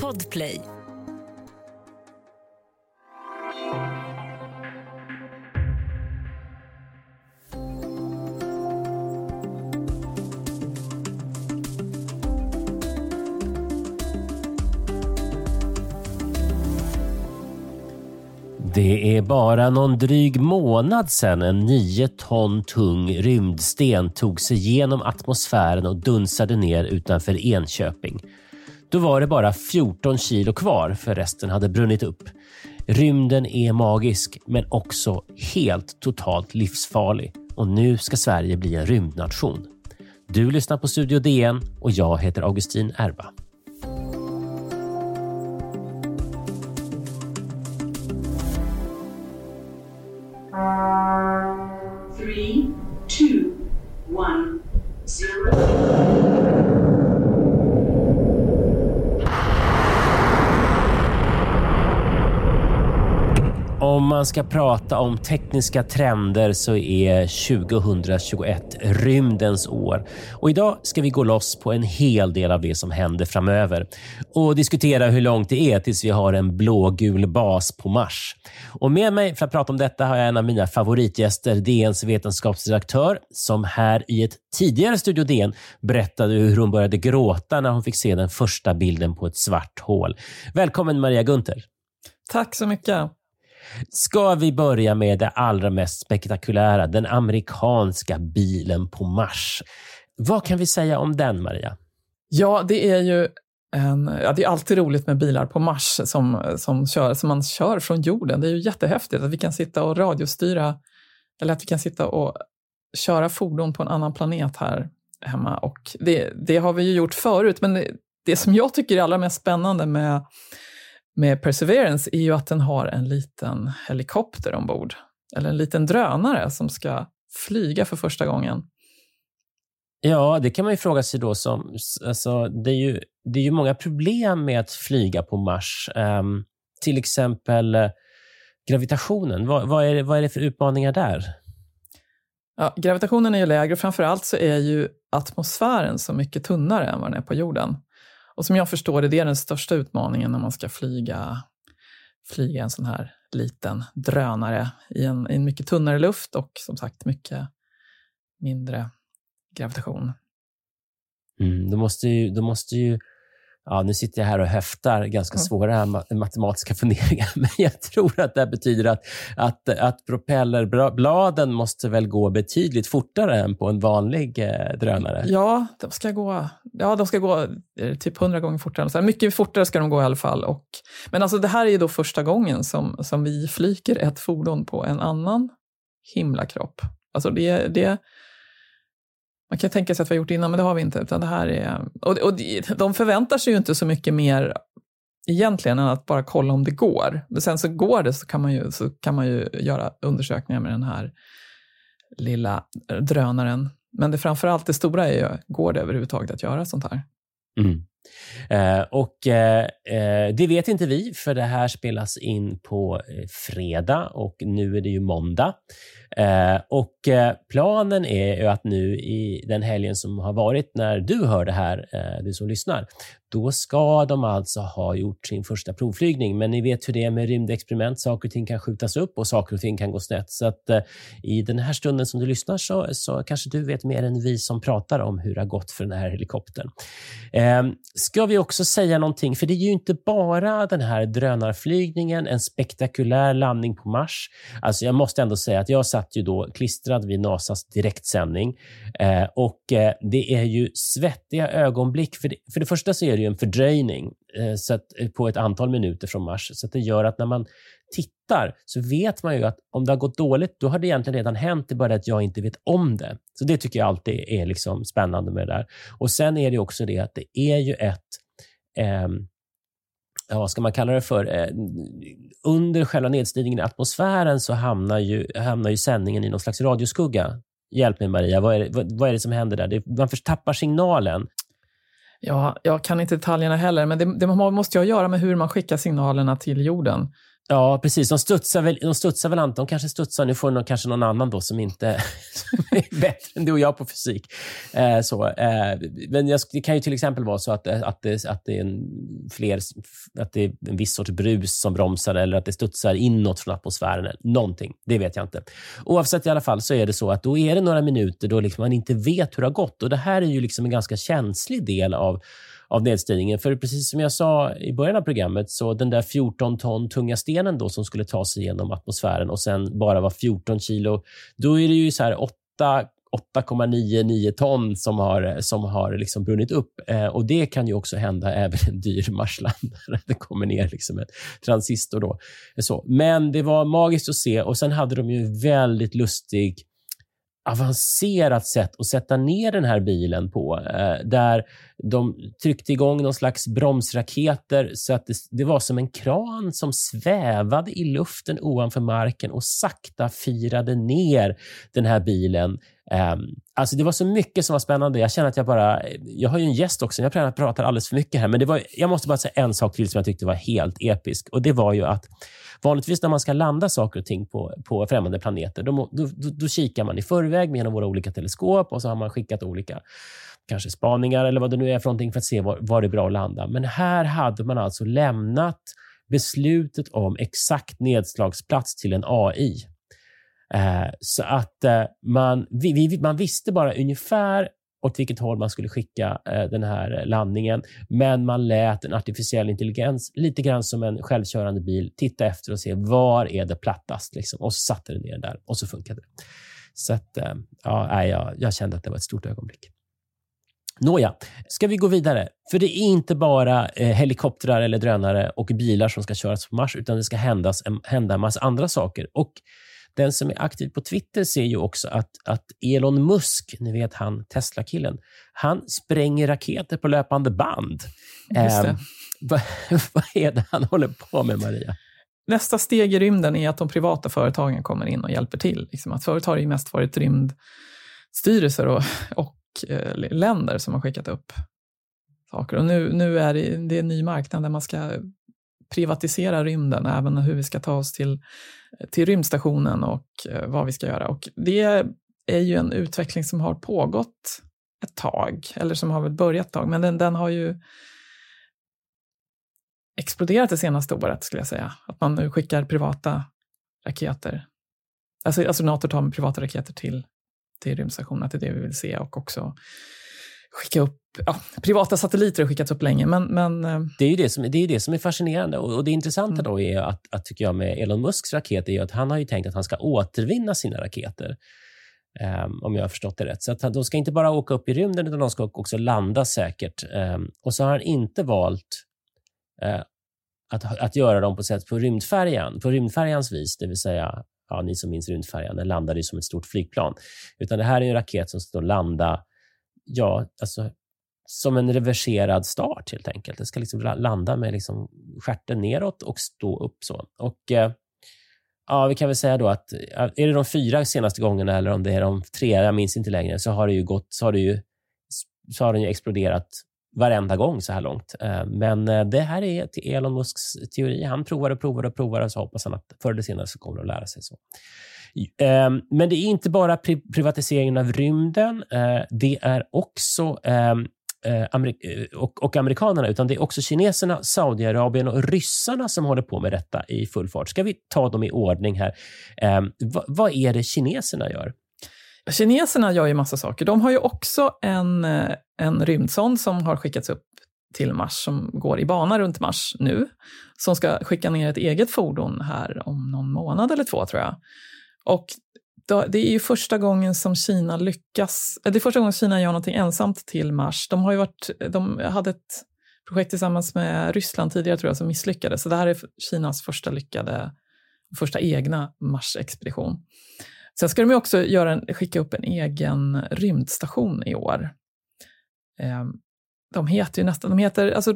Podplay. Det är bara någon dryg månad sedan en nio ton tung rymdsten tog sig genom atmosfären och dunsade ner utanför Enköping. Då var det bara 14 kilo kvar, för resten hade brunnit upp. Rymden är magisk, men också helt totalt livsfarlig. Och nu ska Sverige bli en rymdnation. Du lyssnar på Studio DN och jag heter Augustin Erba. Man ska prata om tekniska trender så är 2021 rymdens år. Och idag ska vi gå loss på en hel del av det som händer framöver och diskutera hur långt det är tills vi har en blågul bas på Mars. Och med mig för att prata om detta har jag en av mina favoritgäster, DNs vetenskapsredaktör, som här i ett tidigare Studio DN berättade hur hon började gråta när hon fick se den första bilden på ett svart hål. Välkommen Maria Gunther. Tack så mycket. Ska vi börja med det allra mest spektakulära, den amerikanska bilen på Mars. Vad kan vi säga om den, Maria? Ja, det är ju en, ja, det är alltid roligt med bilar på Mars som, som, kör, som man kör från jorden. Det är ju jättehäftigt att vi kan sitta och radiostyra, eller att vi kan sitta och köra fordon på en annan planet här hemma. Och det, det har vi ju gjort förut, men det, det som jag tycker är allra mest spännande med med Perseverance är ju att den har en liten helikopter ombord. Eller en liten drönare som ska flyga för första gången. Ja, det kan man ju fråga sig då. Som, alltså, det, är ju, det är ju många problem med att flyga på Mars. Um, till exempel uh, gravitationen. Vad, vad, är det, vad är det för utmaningar där? Ja, gravitationen är ju lägre. Framför allt så är ju atmosfären så mycket tunnare än vad den är på jorden. Och som jag förstår det, det är den största utmaningen när man ska flyga, flyga en sån här liten drönare i en, i en mycket tunnare luft och som sagt mycket mindre gravitation. Mm, då måste ju, då måste ju Ja, nu sitter jag här och höftar ganska svåra matematiska funderingar, men jag tror att det betyder att, att, att propellerbladen måste väl gå betydligt fortare än på en vanlig eh, drönare? Ja, de ska gå, ja, de ska gå eh, typ hundra gånger fortare. Så mycket fortare ska de gå i alla fall. Och, men alltså, det här är ju då första gången som, som vi flyger ett fordon på en annan himlakropp. Alltså det, det, man kan tänka sig att vi har gjort det innan, men det har vi inte. Utan det här är, och, och de förväntar sig ju inte så mycket mer egentligen än att bara kolla om det går. Men sen så går det så kan man ju, så kan man ju göra undersökningar med den här lilla drönaren. Men det framförallt det stora är ju, går det överhuvudtaget att göra sånt här? Mm. Eh, och eh, eh, Det vet inte vi, för det här spelas in på eh, fredag och nu är det ju måndag. Eh, och eh, Planen är ju att nu i den helgen som har varit när du hör det här, du som lyssnar, då ska de alltså ha gjort sin första provflygning. Men ni vet hur det är med rymdexperiment. Saker och ting kan skjutas upp och saker och ting kan gå snett. Så att eh, i den här stunden som du lyssnar så, så kanske du vet mer än vi som pratar om hur det har gått för den här helikoptern. Ehm, ska vi också säga någonting, för det är ju inte bara den här drönarflygningen, en spektakulär landning på Mars. Alltså jag måste ändå säga att jag satt ju då klistrad vid NASAs direktsändning eh, och eh, det är ju svettiga ögonblick. För det, för det första så är det ju en fördröjning eh, så att, eh, på ett antal minuter från Mars, så det gör att när man tittar så vet man ju att om det har gått dåligt, då har det egentligen redan hänt. Det är bara att jag inte vet om det. Så Det tycker jag alltid är liksom spännande med det där. Och Sen är det också det att det är ju ett eh, ja, vad ska man kalla det för? Eh, under själva nedstigningen i atmosfären så hamnar ju, hamnar ju sändningen i någon slags radioskugga. Hjälp mig Maria, vad är det, vad, vad är det som händer där? Det, man tappar signalen. Ja, jag kan inte detaljerna heller, men det, det måste ju göra med hur man skickar signalerna till jorden. Ja, precis. De studsar väl, de studsar väl inte. De kanske studsar. Nu får någon, kanske någon annan då som inte som är bättre än du och jag på fysik. Eh, så, eh, men jag, det kan ju till exempel vara så att, eh, att, det, att, det är en fler, att det är en viss sorts brus som bromsar eller att det studsar inåt från atmosfären. Eller någonting. Det vet jag inte. Oavsett i alla fall så är det så att då är det några minuter då liksom man inte vet hur det har gått. Och Det här är ju liksom en ganska känslig del av av nedstigningen. För precis som jag sa i början av programmet, så den där 14 ton tunga stenen då som skulle ta sig genom atmosfären och sen bara var 14 kilo, då är det ju så här 8 8,99 ton som har, som har liksom brunnit upp. Eh, och Det kan ju också hända även en dyr marslandare. Det kommer ner liksom en transistor. Då. Så. Men det var magiskt att se. Och Sen hade de ju väldigt lustig avancerat sätt att sätta ner den här bilen på. Eh, där de tryckte igång någon slags bromsraketer så att det, det, var som en kran som svävade i luften ovanför marken och sakta firade ner den här bilen. Ehm, alltså det var så mycket som var spännande. Jag känner att jag bara... Jag har ju en gäst också. Jag pratar alldeles för mycket här, men det var, jag måste bara säga en sak till som jag tyckte var helt episk. Och Det var ju att Vanligtvis när man ska landa saker och ting på, på främmande planeter, då, då, då, då kikar man i förväg med våra olika teleskop och så har man skickat olika kanske spaningar eller vad det nu är för någonting för att se var, var det är bra att landa. Men här hade man alltså lämnat beslutet om exakt nedslagsplats till en AI. Eh, så att eh, man, vi, vi, man visste bara ungefär åt vilket håll man skulle skicka eh, den här landningen. Men man lät en artificiell intelligens, lite grann som en självkörande bil, titta efter och se var är det plattast. Liksom. Och så satte den ner där och så funkade det. Så att, eh, ja, jag, jag kände att det var ett stort ögonblick. Nåja, ska vi gå vidare? För det är inte bara eh, helikoptrar eller drönare och bilar som ska köras på Mars, utan det ska händas hända en massa andra saker. Och den som är aktiv på Twitter ser ju också att, att Elon Musk, ni vet han Tesla-killen, han spränger raketer på löpande band. Eh, vad, vad är det han håller på med, Maria? Nästa steg i rymden är att de privata företagen kommer in och hjälper till. Liksom att förut har det mest varit rymdstyrelser och, och eh, länder som har skickat upp saker. Och nu, nu är det, det är en ny marknad där man ska privatisera rymden, även hur vi ska ta oss till, till rymdstationen och eh, vad vi ska göra. Och det är ju en utveckling som har pågått ett tag, eller som har väl börjat ett tag, men den, den har ju exploderat det senaste året, skulle jag säga. Att man nu skickar privata raketer. Alltså astronauter tar med privata raketer till, till rymdstationen, att det är det vi vill se och också skicka upp ja, privata satelliter har skickats upp länge, men... men eh, det, är ju det, som, det är det som är fascinerande. Och, och det intressanta mm. då är att, att, tycker jag, med Elon Musks raket är att han har ju tänkt att han ska återvinna sina raketer. Um, om jag har förstått det rätt. Så att de ska inte bara åka upp i rymden, utan de ska också landa säkert. Um, och så har han inte valt uh, att, att göra dem på sätt på rymdfärjan, på rymdfärjans vis, det vill säga, ja, ni som minns rymdfärjan, den landade som ett stort flygplan. Utan det här är en raket som ska landa ja, alltså, som en reverserad start helt enkelt. Den ska liksom landa med liksom stjärten neråt och stå upp så. Och eh, ja, Vi kan väl säga då att eh, är det de fyra senaste gångerna eller om det är de tre, jag minns inte längre, så har det ju gått, så har, det ju, så har den ju exploderat varenda gång så här långt. Eh, men eh, det här är till Elon Musks teori. Han provar och provar och provar och så hoppas han att förr eller senare så kommer att lära sig så. Ehm, men det är inte bara privatiseringen av rymden. Eh, det är också ehm, och, och amerikanerna, utan det är också kineserna, Saudiarabien och ryssarna som håller på med detta i full fart. Ska vi ta dem i ordning här? Ehm, vad är det kineserna gör? Kineserna gör ju massa saker. De har ju också en, eh, en rymdsond som har skickats upp till Mars, som går i bana runt Mars nu, som ska skicka ner ett eget fordon här om någon månad eller två, tror jag. Och då, det är ju första gången som Kina lyckas, eh, det är första gången Kina gör någonting ensamt till Mars. De, har ju varit, de hade ett projekt tillsammans med Ryssland tidigare tror jag som misslyckades. Så det här är Kinas första lyckade, första egna Mars-expedition. Sen ska de också göra en, skicka upp en egen rymdstation i år. Ehm, de heter ju nästan, de heter, alltså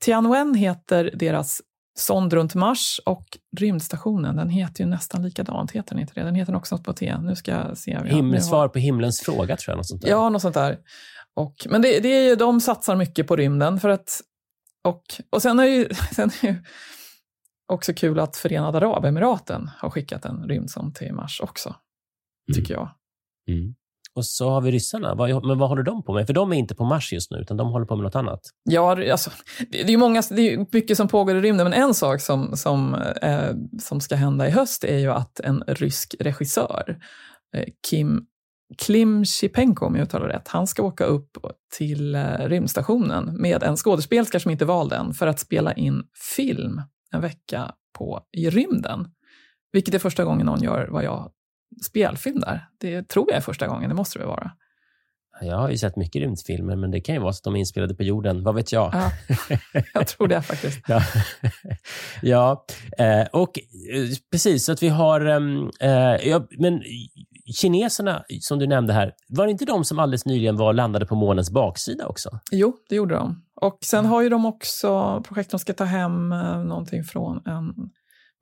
Tianwen heter deras sond runt Mars och rymdstationen, den heter ju nästan likadant, heter den inte det? Den heter också något på T. Nu ska jag se. Himmelsvar på himlens fråga, tror jag. Något sånt där. Ja, något sånt där. Och, men det, det är ju, de satsar mycket på rymden. för att och, och sen är ju, sen är ju också kul att Förenade Arabemiraten har skickat en rymdsond till Mars också, tycker jag. Mm. Och så har vi ryssarna. Men vad håller de på med? För de är inte på Mars just nu, utan de håller på med något annat. Ja, alltså, det, är många, det är mycket som pågår i rymden, men en sak som, som, eh, som ska hända i höst är ju att en rysk regissör, eh, Kim Klim Shipenko, om jag uttalar rätt, han ska åka upp till eh, rymdstationen med en skådespelerska som inte är vald än, för att spela in film en vecka på, i rymden. Vilket är första gången någon gör vad jag spelfilm där. Det tror jag är första gången, det måste det vara. Jag har ju sett mycket rymdfilmer, men det kan ju vara så att de är inspelade på jorden. Vad vet jag? Ja, jag tror det faktiskt. ja, ja eh, och eh, precis, så att vi har... Ehm, eh, ja, men kineserna, som du nämnde här, var det inte de som alldeles nyligen var landade på månens baksida också? Jo, det gjorde de. Och sen har ju de också projekt de ska ta hem eh, någonting från en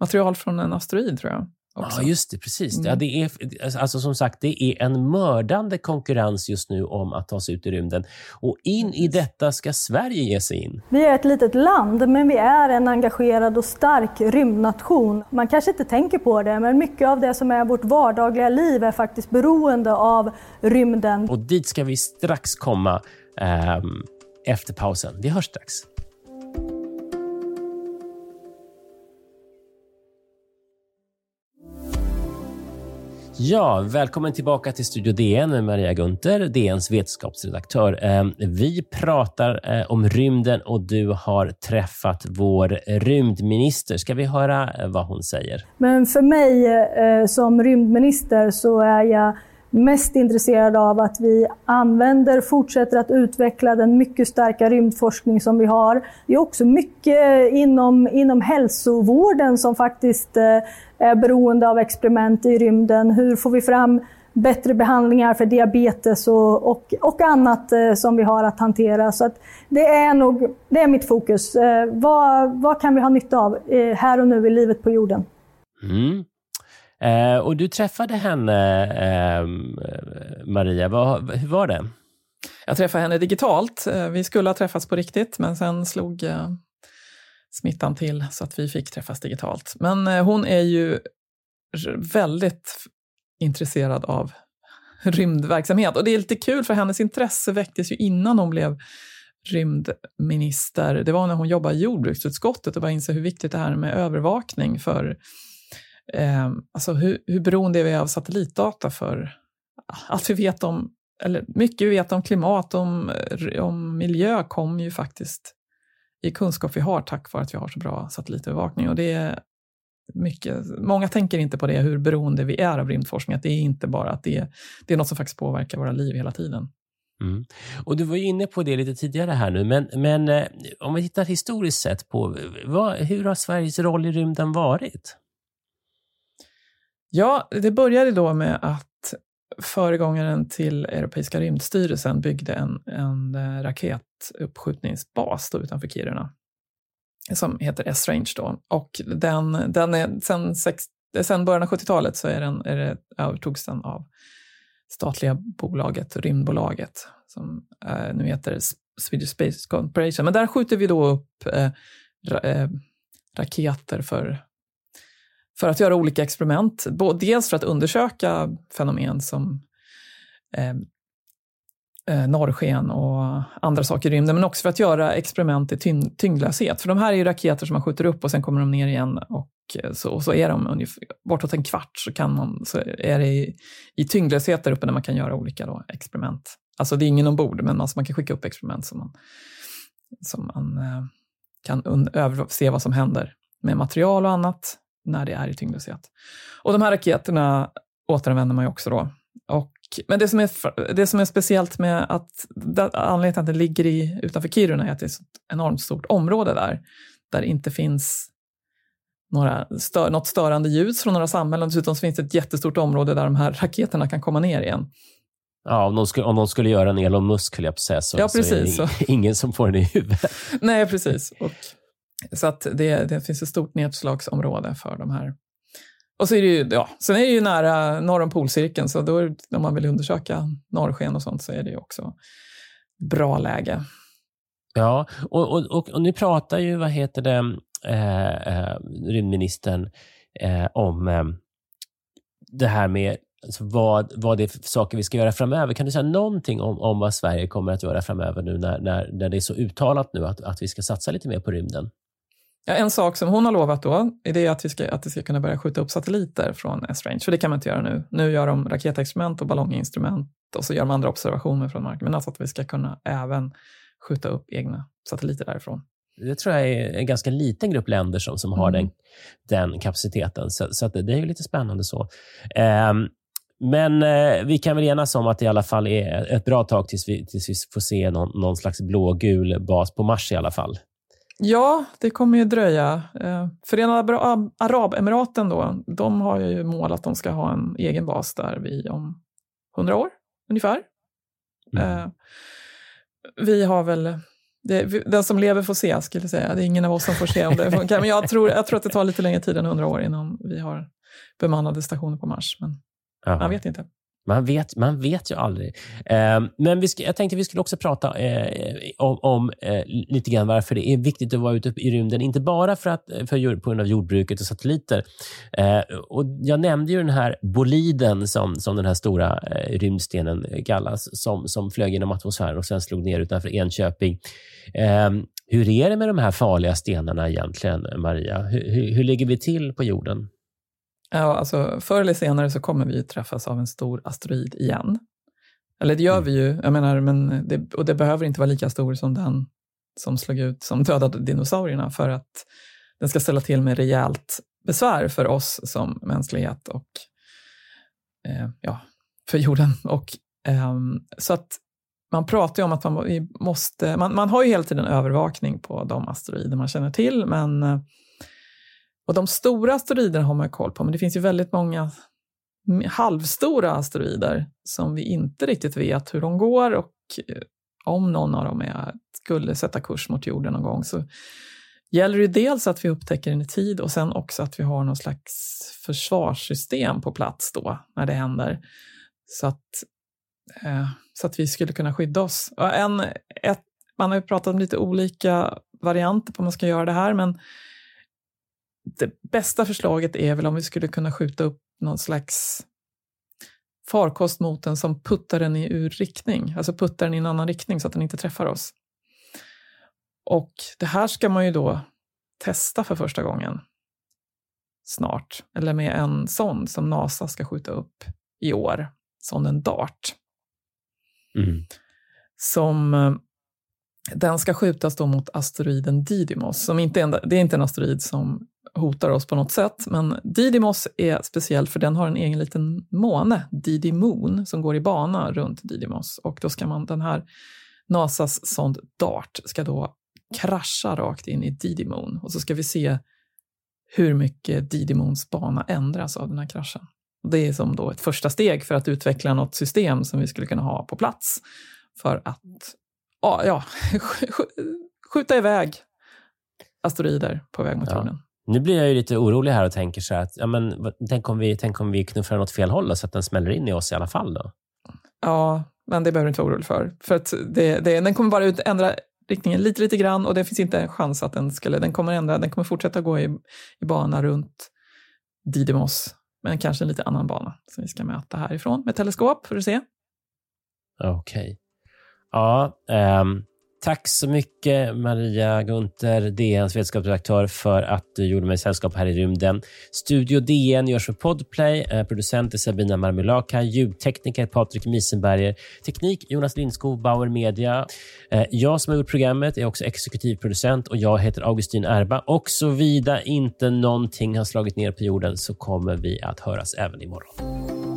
material från en asteroid, tror jag. Också. Ja, just det. Precis. Mm. Ja, det är, alltså, som sagt, det är en mördande konkurrens just nu om att ta sig ut i rymden. Och in i detta ska Sverige ge sig in. Vi är ett litet land, men vi är en engagerad och stark rymdnation. Man kanske inte tänker på det, men mycket av det som är vårt vardagliga liv är faktiskt beroende av rymden. Och dit ska vi strax komma eh, efter pausen. Vi hörs strax. Ja, välkommen tillbaka till Studio DN med Maria Gunther, DNs vetenskapsredaktör. Ehm, vi pratar eh, om rymden och du har träffat vår rymdminister. Ska vi höra eh, vad hon säger? Men för mig eh, som rymdminister så är jag mest intresserad av att vi använder, fortsätter att utveckla den mycket starka rymdforskning som vi har. Det är också mycket inom, inom hälsovården som faktiskt eh, är beroende av experiment i rymden. Hur får vi fram bättre behandlingar för diabetes och, och, och annat eh, som vi har att hantera. Så att det är nog det är mitt fokus. Eh, vad, vad kan vi ha nytta av här och nu i livet på jorden? Mm. Eh, och du träffade henne, eh, Maria. Vad, hur var det? Jag träffade henne digitalt. Eh, vi skulle ha träffats på riktigt, men sen slog eh, smittan till så att vi fick träffas digitalt. Men eh, hon är ju väldigt intresserad av rymdverksamhet. Och det är lite kul, för hennes intresse väcktes ju innan hon blev rymdminister. Det var när hon jobbade i jordbruksutskottet och bara insåg hur viktigt det här med övervakning för eh, alltså hur, hur beroende är vi av satellitdata för allt vi vet om, eller mycket vi vet om klimat, om, om miljö kommer ju faktiskt i kunskap vi har tack vare att vi har så bra satellitövervakning. Och det är mycket, många tänker inte på det, hur beroende vi är av rymdforskning, att det är inte bara att det det är något som faktiskt påverkar våra liv hela tiden. Mm. Och Du var inne på det lite tidigare här nu, men, men eh, om vi tittar historiskt sett på vad, hur har Sveriges roll i rymden varit? Ja, det började då med att föregångaren till Europeiska rymdstyrelsen byggde en, en eh, raketuppskjutningsbas då utanför Kiruna som heter S-Range. Då. Och den, den är, sen, sex, sen början av 70-talet så är den, är det, övertogs den av statliga bolaget, Rymdbolaget, som eh, nu heter Swedish Space Corporation. Men där skjuter vi då upp eh, ra, eh, raketer för för att göra olika experiment. Dels för att undersöka fenomen som eh, eh, norrsken och andra saker i rymden, men också för att göra experiment i tyng tyngdlöshet. För de här är ju raketer som man skjuter upp och sen kommer de ner igen och eh, så, och så är de ungefär, bortåt en kvart så, kan man, så är det i, i tyngdlöshet där uppe när man kan göra olika då, experiment. Alltså det är ingen ombord, men alltså man kan skicka upp experiment som man, som man eh, kan se vad som händer med material och annat när det är i tyngdlöshet. Och de här raketerna återanvänder man ju också då. Och, men det som, är, det som är speciellt med att anledningen till att det ligger i, utanför Kiruna är att det är ett enormt stort område där, där det inte finns några stör, något störande ljus från några samhällen. Dessutom finns det ett jättestort område där de här raketerna kan komma ner igen. Ja, om de skulle, om de skulle göra en Elon Musk, höll jag på att säga, så, ja, precis, så är det ingen som får den i huvudet. Nej, precis. Och så att det, det finns ett stort nedslagsområde för de här. Och så är det ju, ja, sen är det ju nära norr om polcirkeln, så då om man vill undersöka norrsken och sånt så är det ju också bra läge. Ja, och, och, och, och nu pratar ju, vad heter det, eh, eh, rymdministern eh, om eh, det här med alltså vad, vad det är för saker vi ska göra framöver. Kan du säga någonting om, om vad Sverige kommer att göra framöver nu när, när, när det är så uttalat nu att, att vi ska satsa lite mer på rymden? Ja, en sak som hon har lovat då, är det att vi ska, att vi ska kunna börja skjuta upp satelliter från S-range, för det kan man inte göra nu. Nu gör de raketexperiment och ballonginstrument och så gör de andra observationer från marken, men alltså att vi ska kunna även skjuta upp egna satelliter därifrån. Det tror jag är en ganska liten grupp länder som, som har Mm. den, den kapaciteten. Så, så att det, det är ju lite spännande så. Ehm, men eh, vi kan väl enas om att det i alla fall är ett bra tag tills vi, tills vi får se någon, någon slags blågul bas på Mars i alla fall. Ja, det kommer ju dröja. Eh, Förenade Arabemiraten då, de har ju mål att de ska ha en egen bas där vi om 100 år ungefär. Mm. Eh, vi har väl, det, den som lever får se skulle jag säga. Det är ingen av oss som får se om det funkar. Men jag tror, jag tror att det tar lite längre tid än 100 år innan vi har bemannade stationer på Mars. Men Ja. man vet inte. Man vet, man vet ju aldrig. Eh, men vi ska, jag tänkte vi skulle också prata eh, om, om eh, lite grann varför det är viktigt att vara ute i rymden. Inte bara för att, för, på grund av jordbruket och satelliter. Eh, och jag nämnde ju den här boliden som, som den här stora eh, rymdstenen kallas, som, som flög genom atmosfären och sen slog ner utanför Enköping. Eh, hur är det med de här farliga stenarna egentligen, Maria? Hur, hur, hur ligger vi till på jorden? Ja, alltså, förr eller senare så kommer vi ju träffas av en stor asteroid igen. Eller det gör Mm. vi ju, jag menar, men det, och det behöver inte vara lika stor som den som slog ut, som dödade dinosaurierna för att den ska ställa till med rejält besvär för oss som mänsklighet och eh, ja, för jorden. Och, ehm, så att man pratar ju om att man måste, man, man har ju hela tiden övervakning på de asteroider man känner till, men eh, och de stora asteroiderna har man koll på, men det finns ju väldigt många halvstora asteroider som vi inte riktigt vet hur de går och eh, om någon av dem är, skulle sätta kurs mot jorden någon gång så gäller det dels att vi upptäcker den i tid och sen också att vi har någon slags försvarssystem på plats då när det händer. Så att, eh, så att vi skulle kunna skydda oss. En, ett, man har ju pratat om lite olika varianter på hur man ska göra det här, men det bästa förslaget är väl om vi skulle kunna skjuta upp någon slags farkost mot den som puttar den i ur riktning, alltså puttar den i en annan riktning så att den inte träffar oss. Och det här ska man ju då testa för första gången snart, eller med en sond som NASA ska skjuta upp i år, sonden DART Mm. som eh, den ska skjutas då mot asteroiden Didymos. Som inte är en, det är inte en asteroid som hotar oss på något sätt, men Didymos är speciell för den har en egen liten måne, Didi Moon, som går i bana runt Didymos. Och då ska man, den här NASAs sond DART ska då krascha rakt in i Didi Moon och så ska vi se hur mycket Didi Moons bana ändras av den här kraschen. Det är som då ett första steg för att utveckla något system som vi skulle kunna ha på plats för att ja, skjuta iväg asteroider på väg mot jorden. Nu blir jag ju lite orolig här och tänker så här att, ja, men, tänk, om vi, tänk om vi knuffar den åt fel håll då, så att den smäller in i oss i alla fall. då. Ja, men det behöver du inte vara orolig för. För att det, det, den kommer bara ut, ändra riktningen lite, lite grann och det finns inte en chans att den skulle, den kommer ändra, den kommer fortsätta gå i, i bana runt Didymos, men kanske en lite annan bana som vi ska mäta härifrån med teleskop för att se. Okej. Ja, ehm, tack så mycket Maria Gunther, DNs vetenskapsredaktör, för att du gjorde mig sällskap här i rymden. Studio DN görs för Podplay. Eh, producent är Sabina Marmulaka. Ljudtekniker Patrik Miesenberger. Teknik Jonas Lindskog, Bauer Media. Eh, jag som har gjort programmet är också exekutiv producent och jag heter Augustin Erba. Och såvida inte någonting har slagit ner på jorden så kommer vi att höras även imorgon.